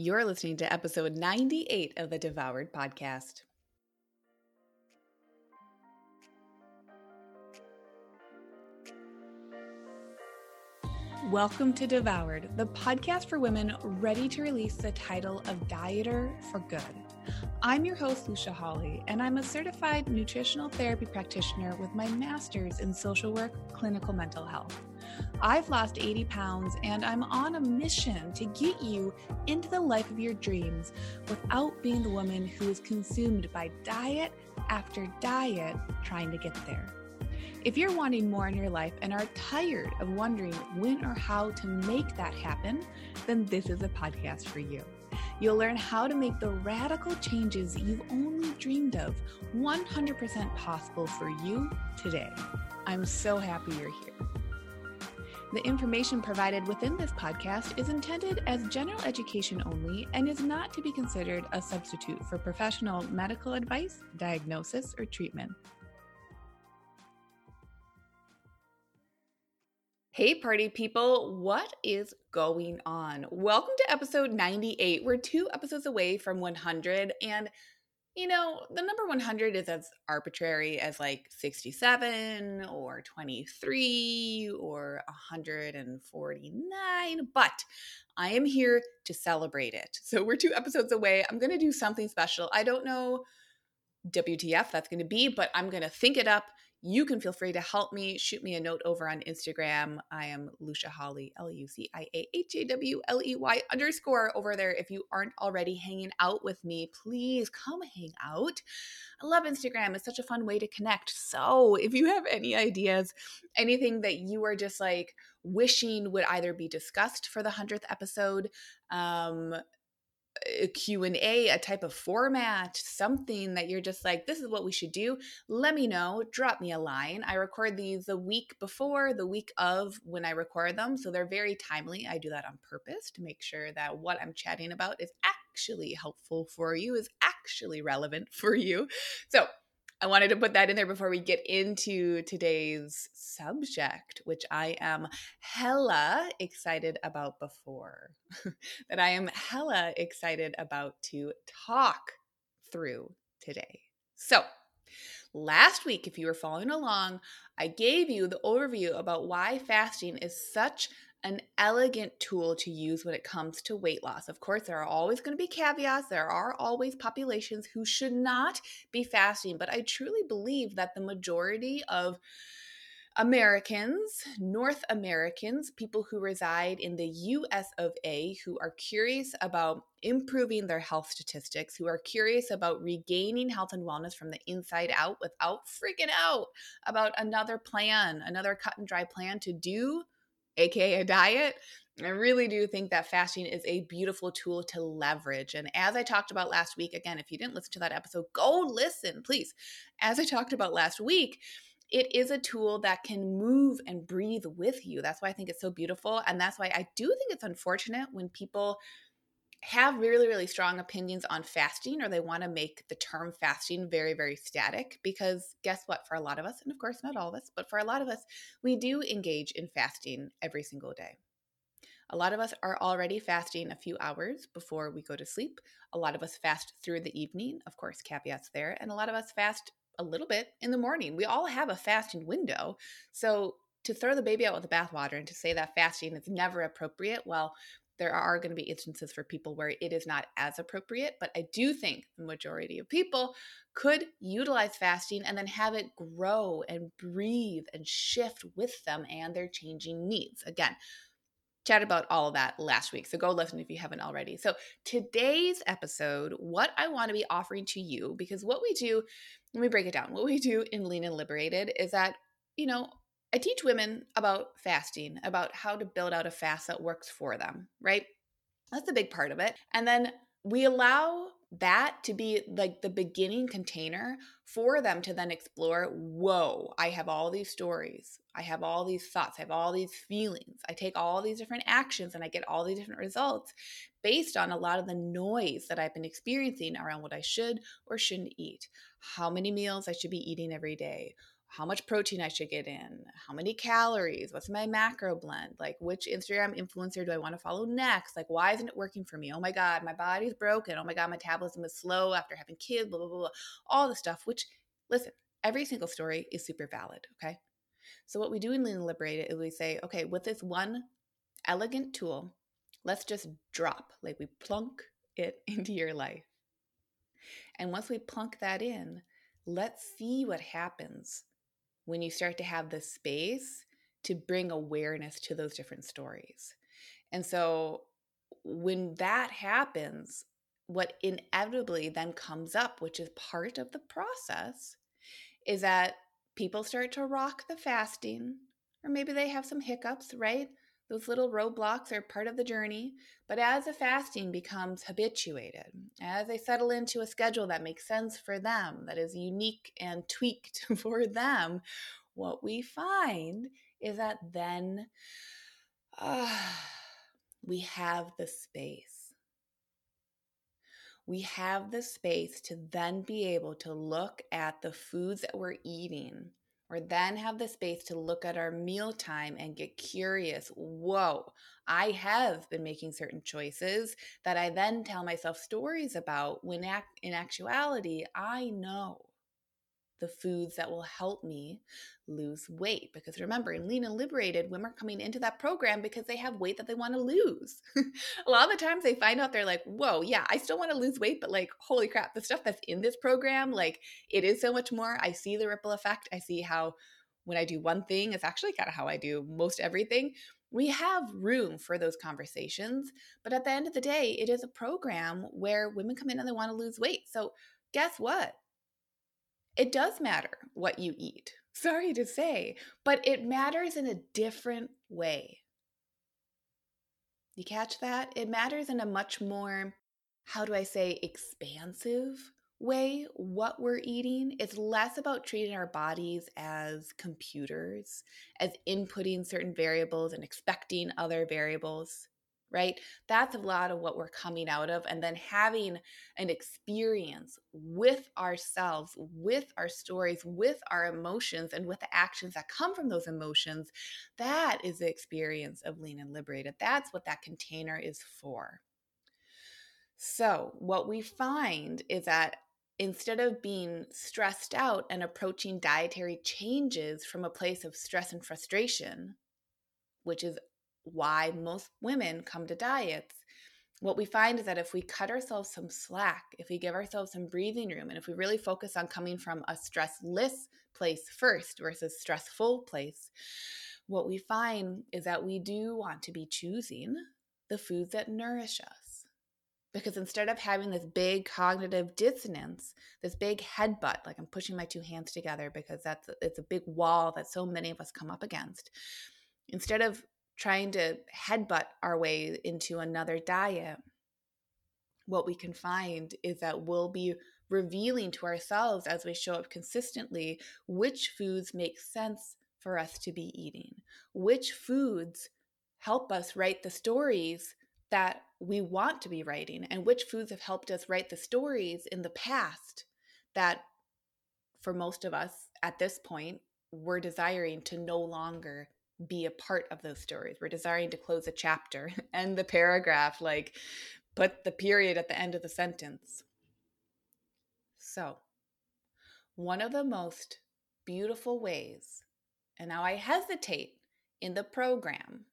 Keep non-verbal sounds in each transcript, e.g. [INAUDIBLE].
You're listening to episode 98 of the Devoured podcast. Welcome to Devoured, the podcast for women ready to release the title of dieter for good. I'm your host, Lucia Hawley, and I'm a certified nutritional therapy practitioner with my master's in social work, clinical mental health. I've lost 80 pounds and I'm on a mission to get you into the life of your dreams without being the woman who is consumed by diet after diet trying to get there. If you're wanting more in your life and are tired of wondering when or how to make that happen, then this is a podcast for you. You'll learn how to make the radical changes you've only dreamed of 100% possible for you today. I'm so happy you're here. The information provided within this podcast is intended as general education only and is not to be considered a substitute for professional medical advice, diagnosis, or treatment. Hey, party people, what is going on? Welcome to episode 98. We're two episodes away from 100, and you know, the number 100 is as arbitrary as like 67 or 23 or 149, but I am here to celebrate it. So we're two episodes away. I'm going to do something special. I don't know WTF that's going to be, but I'm going to think it up you can feel free to help me. Shoot me a note over on Instagram. I am Lucia Hawley, L U C I A H A W L E Y underscore over there. If you aren't already hanging out with me, please come hang out. I love Instagram. It's such a fun way to connect. So if you have any ideas, anything that you are just like wishing would either be discussed for the 100th episode, um, a q&a a type of format something that you're just like this is what we should do. Let me know. Drop me a line. I record these the week before the week of when i record them so they're very timely. I do that on purpose to make sure that what i'm chatting about is actually helpful for you is actually relevant [LAUGHS] for you. So I wanted to put that in there before we get into today's subject, which I am hella excited about before, [LAUGHS] that I am hella excited about to talk through today. So, last week, if you were following along, I gave you the overview about why fasting is such an elegant tool to use when it comes to weight loss. Of course, there are always going to be caveats. There are always populations who should not be fasting, but I truly believe that the majority of Americans, North Americans, people who reside in the US of A, who are curious about improving their health statistics, who are curious about regaining health and wellness from the inside out without freaking out about another plan, another cut and dry plan to do aka a diet, I really do think that fasting is a beautiful tool to leverage. And as I talked about last week, again, if you didn't listen to that episode, go listen, please. As I talked about last week, it is a tool that can move and breathe with you. That's why I think it's so beautiful. And that's why I do think it's unfortunate when people have really, really strong opinions on fasting or they want to make the term fasting very, very static because guess what? For a lot of us, and of course, not all of us, but for a lot of us, we do engage in fasting every single day. A lot of us are already fasting a few hours before we go to sleep. A lot of us fast through the evening, of course, caveats there. And a lot of us fast a little bit in the morning. We all have a fasting window. So to throw the baby out with the bathwater and to say that fasting is never appropriate, well, there are going to be instances for people where it is not as appropriate, but I do think the majority of people could utilize fasting and then have it grow and breathe and shift with them and their changing needs. Again, chat about all of that last week. So go listen if you haven't already. So today's episode, what I want to be offering to you, because what we do, let me break it down. What we do in Lean and Liberated is that, you know, I teach women about fasting, about how to build out a fast that works for them, right? That's a big part of it. And then we allow that to be like the beginning container for them to then explore whoa, I have all these stories. I have all these thoughts. I have all these feelings. I take all these different actions and I get all these different results based on a lot of the noise that I've been experiencing around what I should or shouldn't eat, how many meals I should be eating every day, how much protein I should get in, how many calories, what's my macro blend, like which Instagram influencer do I want to follow next? Like, why isn't it working for me? Oh my God, my body's broken. Oh my God, metabolism is slow after having kids, blah, blah, blah, blah. All the stuff, which, listen, every single story is super valid, okay? So, what we do in Lean and Liberated is we say, okay, with this one elegant tool, let's just drop, like we plunk it [LAUGHS] into your life. And once we plunk that in, let's see what happens when you start to have the space to bring awareness to those different stories. And so when that happens, what inevitably then comes up, which is part of the process, is that people start to rock the fasting, or maybe they have some hiccups, right? Those little roadblocks are part of the journey. But as the fasting becomes habituated, as they settle into a schedule that makes sense for them, that is unique and tweaked [LAUGHS] for them, what we find is that then uh, we have the space. We have the space to then be able to look at the foods that we're eating or then have the space to look at our mealtime and get curious. Whoa, I have been making certain choices that I then tell myself stories about when in actuality, I know the foods that will help me lose weight. Because remember, in Lean and Liberated, women are coming into that program because they have weight that they want to lose. [LAUGHS] a lot of the times they find out they're like, whoa, yeah, I still want to lose weight, but like, holy crap, the stuff that's in this program, like, it is so much more. I see the ripple effect. I see how when I do one thing, it's actually kind of how I do most everything. We have room for those conversations, but at the end of the day, it is a program where women come in and they want to lose weight. So, guess what? It does matter what you eat. Sorry to say, but it matters in a different way. You catch that? It matters in a much more, how do I say, expansive way what we're eating. It's less about treating our bodies as computers, as inputting certain variables and expecting other variables right? That's a lot of what we're coming out of. And then having an experience with ourselves, with our stories, with our emotions, and with the actions that come from those emotions. That is the experience of Lean and Liberated. That's what that container is for. So, what we find is that instead of being stressed out and approaching dietary changes from a place of stress and frustration, which is why most women come to diets, what we find is that if we cut ourselves some slack, if we give ourselves some breathing room, and if we really focus on coming from a stressless place first versus stressful place, what we find is that we do want to be choosing the foods that nourish us. Because instead of having this big cognitive dissonance, this big headbutt, like I'm pushing my two hands together because that's it's a big wall that so many of us come up against. Instead of trying to headbutt our way into another diet, what we can find is that we'll be revealing to ourselves as we show up consistently which foods make sense for us to be eating, which foods help us write the stories that we want to be writing, and which foods have helped us write the stories in the past that, for most of us at this point, we're desiring to no longer be a part of those stories. We're desiring to close a chapter, [LAUGHS] end the paragraph, like put the period at the end of the sentence. So, one of the most beautiful ways, and now I hesitate in the program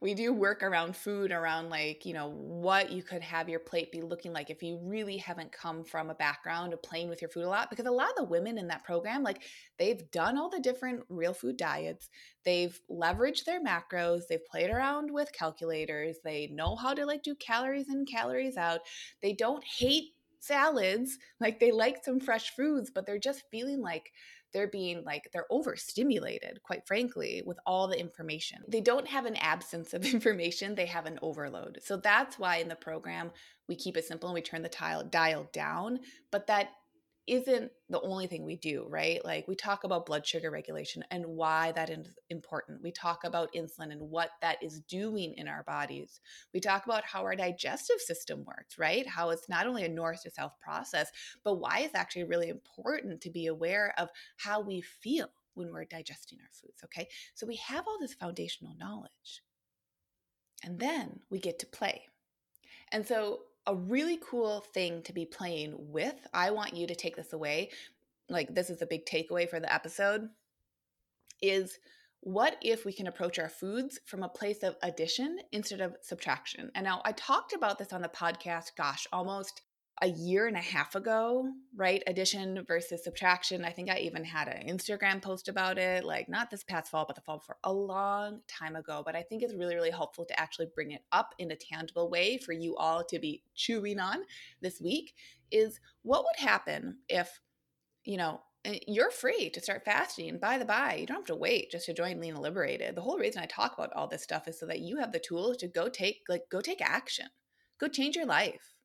we do work around food around like you know what you could have your plate be looking like if you really haven't come from a background of playing with your food a lot because a lot of the women in that program like they've done all the different real food diets they've leveraged their macros they've played around with calculators they know how to like do calories in calories out they don't hate salads like they like some fresh foods but they're just feeling like they're being like they're overstimulated quite frankly with all the information. They don't have an absence of [LAUGHS] information they have an overload. So that's why in the program we keep it simple and we turn the tile dial down but that isn't the only thing we do, right? Like we talk about blood sugar regulation and why that is important. We talk about insulin and what that is doing in our bodies. We talk about how our digestive system works, right? How it's not only a north to south process, but why it's actually really important to be aware of how we feel when we're digesting our foods, okay? So we have all this foundational knowledge. And then we get to play. And so a really cool thing to be playing with. I want you to take this away. Like, this is a big takeaway for the episode is what if we can approach our foods from a place of addition instead of subtraction? And now I talked about this on the podcast, gosh, almost a year and a half ago, right? Addition versus subtraction. I think I even had an Instagram post about it, like not this past fall, but the fall before, a long time ago. But I think it's really, really helpful to actually bring it up in a tangible way for you all to be chewing on this week. Is what would happen if, you know, eh, you're free to start fasting. By the by, you don't have to wait just to join Lean Liberated. The whole reason I talk about all this stuff is so that you have the tools to go take, like, go take action, go change your life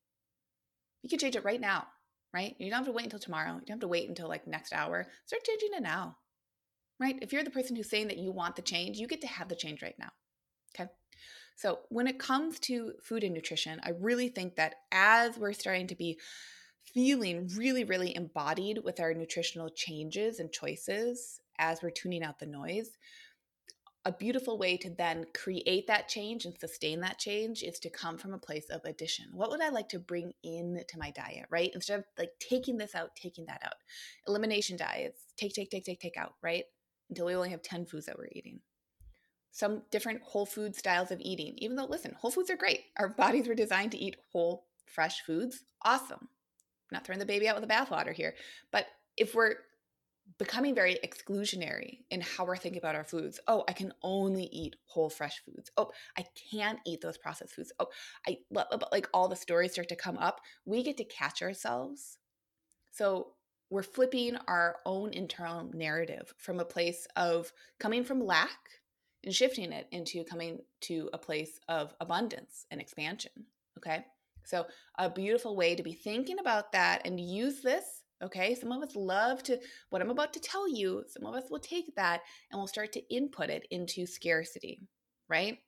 you can change it right now, right? You don't have to wait until tomorrow. You don't have to wait until like next hour. Start changing it now, right? If you're the person who's saying that you want the change, you get to have the change right now. Okay. So when it comes to food and nutrition, I really think that as we're starting to be feeling really, really embodied with our nutritional changes and choices as we're tuning out the noise, a beautiful way to then create that change and sustain that change is to come from a place of addition. What would I like to bring in to my diet, right? Instead of like taking this out, taking that out. Elimination diets, take, take, take, take, take out, right? Until we only have 10 foods that we're eating. Some different whole food styles of eating, even though, listen, whole foods are great. Our bodies were designed to eat whole, fresh foods. Awesome. I'm not throwing the baby out with the bathwater here. But if we're becoming very exclusionary in how we're thinking about our foods. Oh, I can only eat whole fresh foods. Oh, I can't eat those processed foods. Oh, I like all the stories start to come up. We get to catch ourselves. So we're flipping our own internal narrative from a place of coming from lack and shifting it into coming to a place of abundance and expansion. Okay. So, a beautiful way to be thinking about that and use this Okay, some of us love to, what I'm about to tell you, some of us will take that and we'll start to input it into scarcity, right?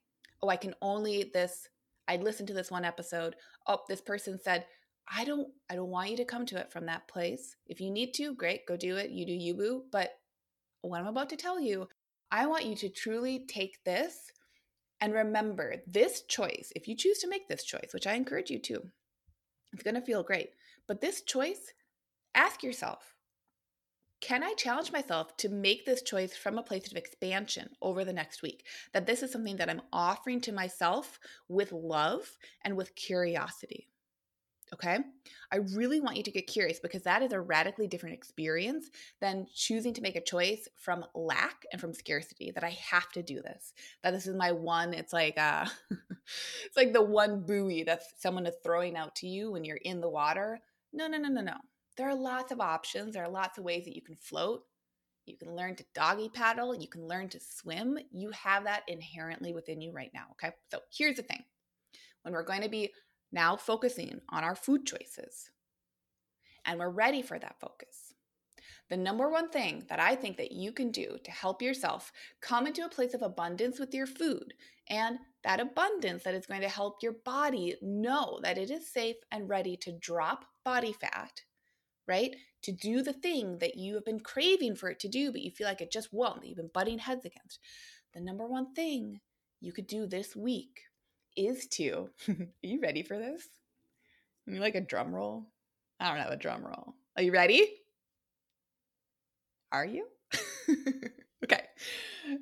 Oh, I can only this, I listened to this one episode. Oh, this person said, I don't, I don't want you to come to it from that place. If you need to, great, go do it. You do you, boo. But what I'm about to tell you, I want you to truly take this and remember this choice. If you choose to make this choice, which I encourage you to, it's going to feel great. But this choice ask yourself can I challenge myself to make this choice from a place of expansion over the next week? That this is something that I'm offering to myself with love and with curiosity. Okay. I really want you to get curious because that is a radically different experience than choosing to make a choice from lack and from scarcity that I have to do this. That this is my one, it's like uh [LAUGHS] it's like the one buoy that someone is throwing out to you when you're in the water. No, no, no, no, no there are lots of options. There are lots of ways that you can float. You can learn to doggy paddle. You can learn to swim. You have that inherently within you right now. Okay. So here's the thing when we're going to be now focusing on our food choices and we're ready for that focus, the number one thing that I think that you can do to help yourself come into a place of abundance with your food and that abundance that is going to help your body know that it is safe and ready to drop body fat right? To do the thing that you have been craving for it to do, but you feel like it just won't, that you've been butting heads against. The number one thing you could do this week is to, [LAUGHS] are you ready for this? You like a drum roll? I don't have a drum roll. Are you ready? Are you? [LAUGHS] okay.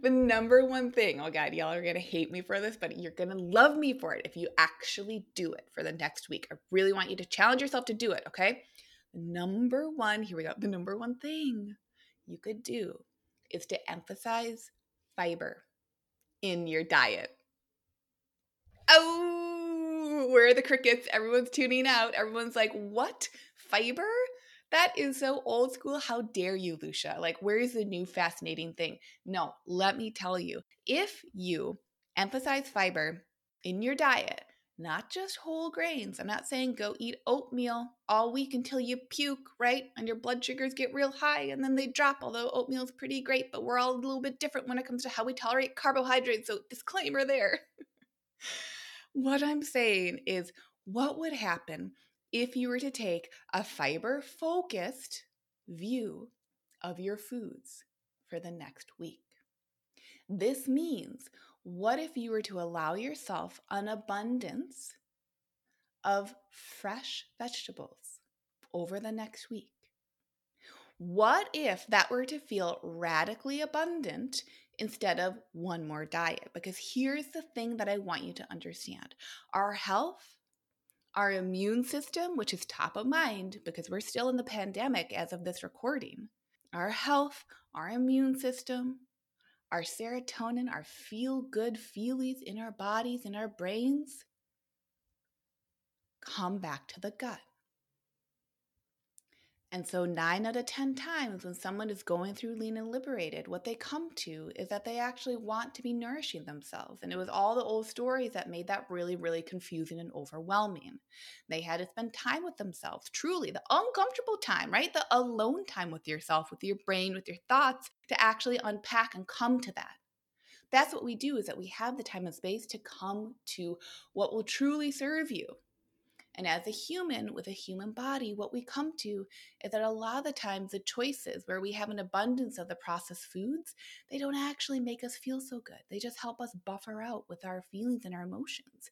The number one thing, oh God, y'all are going to hate me for this, but you're going to love me for it if you actually do it for the next week. I really want you to challenge yourself to do it, okay? Number one, here we go, the number one thing you could do is to emphasize fiber in your diet. Oh, where are the crickets? Everyone's tuning out. Everyone's like, what? Fiber? That is so old school. How dare you, Lucia? Like, where is the new fascinating thing? No, let me tell you if you emphasize fiber in your diet, not just whole grains. I'm not saying go eat oatmeal all week until you puke, right? And your blood sugars get real high and then they drop, although oatmeal is pretty great, but we're all a little bit different when it comes to how we tolerate carbohydrates. So, disclaimer there. [LAUGHS] what I'm saying is, what would happen if you were to take a fiber focused view of your foods for the next week? This means what if you were to allow yourself an abundance of fresh vegetables over the next week? What if that were to feel radically abundant instead of one more diet? Because here's the thing that I want you to understand our health, our immune system, which is top of mind because we're still in the pandemic as of this recording, our health, our immune system, our serotonin, our feel good feelies in our bodies, in our brains, come back to the gut. And so, nine out of 10 times when someone is going through lean and liberated, what they come to is that they actually want to be nourishing themselves. And it was all the old stories that made that really, really confusing and overwhelming. They had to spend time with themselves, truly, the uncomfortable time, right? The alone time with yourself, with your brain, with your thoughts, to actually unpack and come to that. That's what we do is that we have the time and space to come to what will truly serve you and as a human with a human body, what we come to is that a lot of the times the choices where we have an abundance of the processed foods, they don't actually make us feel so good. They just help us buffer out with our feelings and our emotions.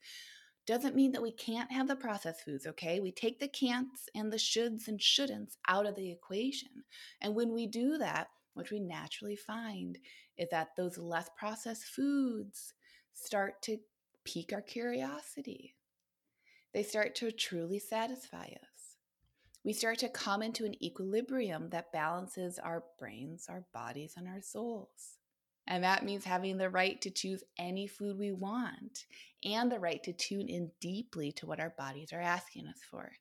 Doesn't mean that we can't have the processed foods, okay? We take the can'ts and the shoulds and shouldn'ts out of the equation. And when we do that, what we naturally find is that those less processed foods start to pique our curiosity they start to truly satisfy us. We start to come into an equilibrium that balances our brains, our bodies, and our souls. And that means having the right to choose any food we want and the right to tune in deeply to what our bodies are asking us for.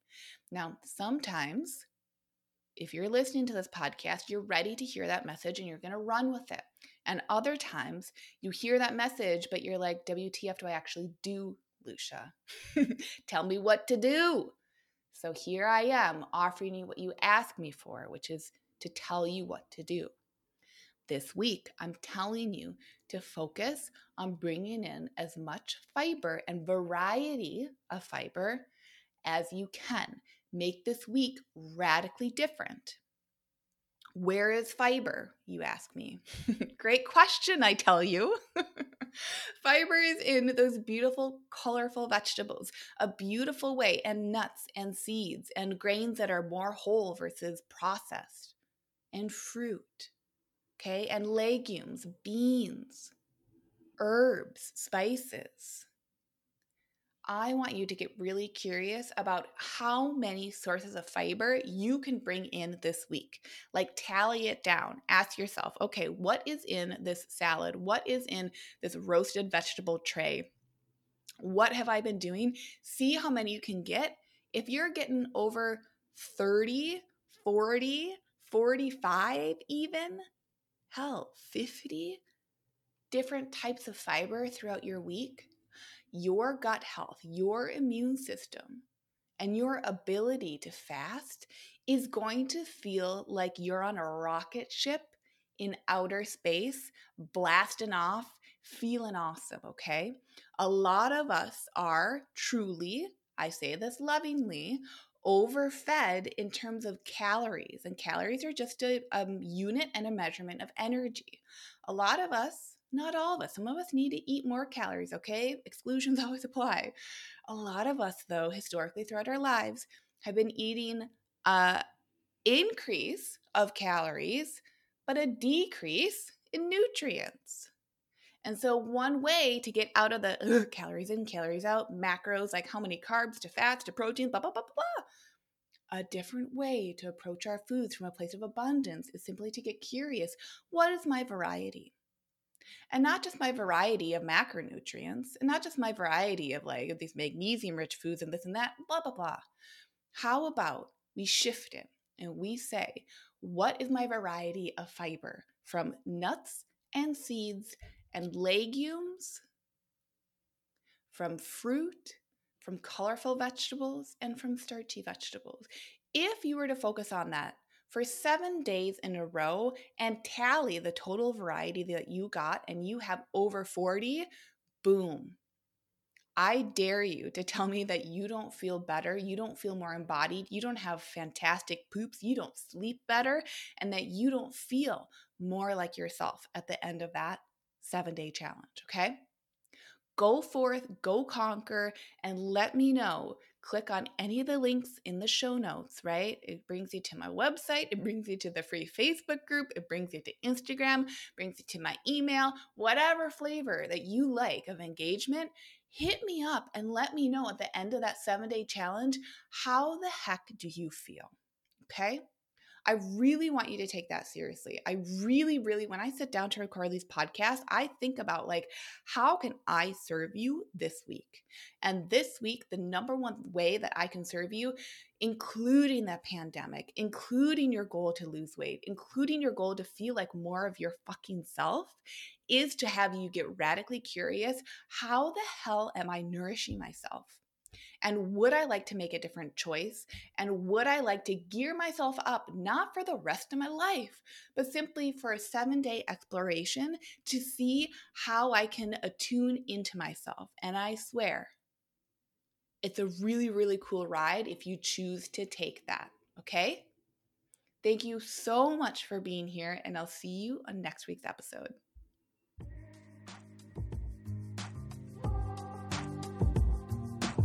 Now, sometimes if you're listening to this podcast, you're ready to hear that message and you're going to run with it. And other times you hear that message, but you're like, WTF, do I actually do Lucia. [LAUGHS] Tell me what to do. So here I am offering you what you asked me for, which is to tell you what to do. This week, I'm telling you to focus on bringing in as much fiber and variety of fiber as you can. Make this week radically different. Where is fiber, you ask me? [LAUGHS] Great question, I tell you. [LAUGHS] fiber is in those beautiful, colorful vegetables, a beautiful way, and nuts and seeds and grains that are more whole versus processed, and fruit, okay, and legumes, beans, herbs, spices. I want you to get really curious about how many sources of fiber you can bring in this week. Like, tally it down. Ask yourself, okay, what is in this salad? What is in this roasted vegetable tray? What have I been doing? See how many you can get. If you're getting over 30, 40, 45, even, hell, 50 different types of fiber throughout your week your gut health, your immune system, and your ability to fast is going to feel like you're on a rocket ship in outer space, blasting off, feeling awesome, okay? A lot of us are truly, I say this lovingly, overfed in terms of calories. And calories are just a um, unit and a measurement of energy. A lot of us not all of us. Some of us need to eat more calories, okay? Exclusions [LAUGHS] always apply. A lot of us, though, historically throughout our lives, have been eating a increase of calories, but a decrease in nutrients. And so, one way to get out of the ugh, calories in, calories out, macros, like how many carbs to fats to protein, blah, blah, blah, blah, blah. A different way to approach our foods from a place of abundance is simply to get curious what is my variety? And not just my variety of macronutrients and not just my variety of like these magnesium rich foods and this and that blah blah blah how about we shift it and we say what is my variety of fiber from nuts and seeds and legumes from fruit from colorful vegetables and from starchy vegetables. If you were to focus on that for seven days in a row and tally the total variety that you got, and you have over 40, boom. I dare you to tell me that you don't feel better, you don't feel more embodied, you don't have fantastic poops, you don't sleep better, and that you don't feel more like yourself at the end of that seven day challenge, okay? Go forth, go conquer, and let me know. Click on any of the links in the show notes, right? It brings you to my website, it brings you to the free Facebook group, it brings you to Instagram, brings you to my email, whatever flavor that you like of engagement. Hit me up and let me know at the end of that seven day challenge how the heck do you feel? Okay. I really want you to take that seriously. I really, really, when I sit down to record these podcasts, I think about like, how can I serve you this week? And this week, the number one way that I can serve you, including that pandemic, including your goal to lose weight, including your goal to feel like more of your fucking self, is to have you get radically curious how the hell am I nourishing myself? And would I like to make a different choice? And would I like to gear myself up, not for the rest of my life, but simply for a seven day exploration to see how I can attune into myself? And I swear, it's a really, really cool ride if you choose to take that. Okay? Thank you so much for being here, and I'll see you on next week's episode.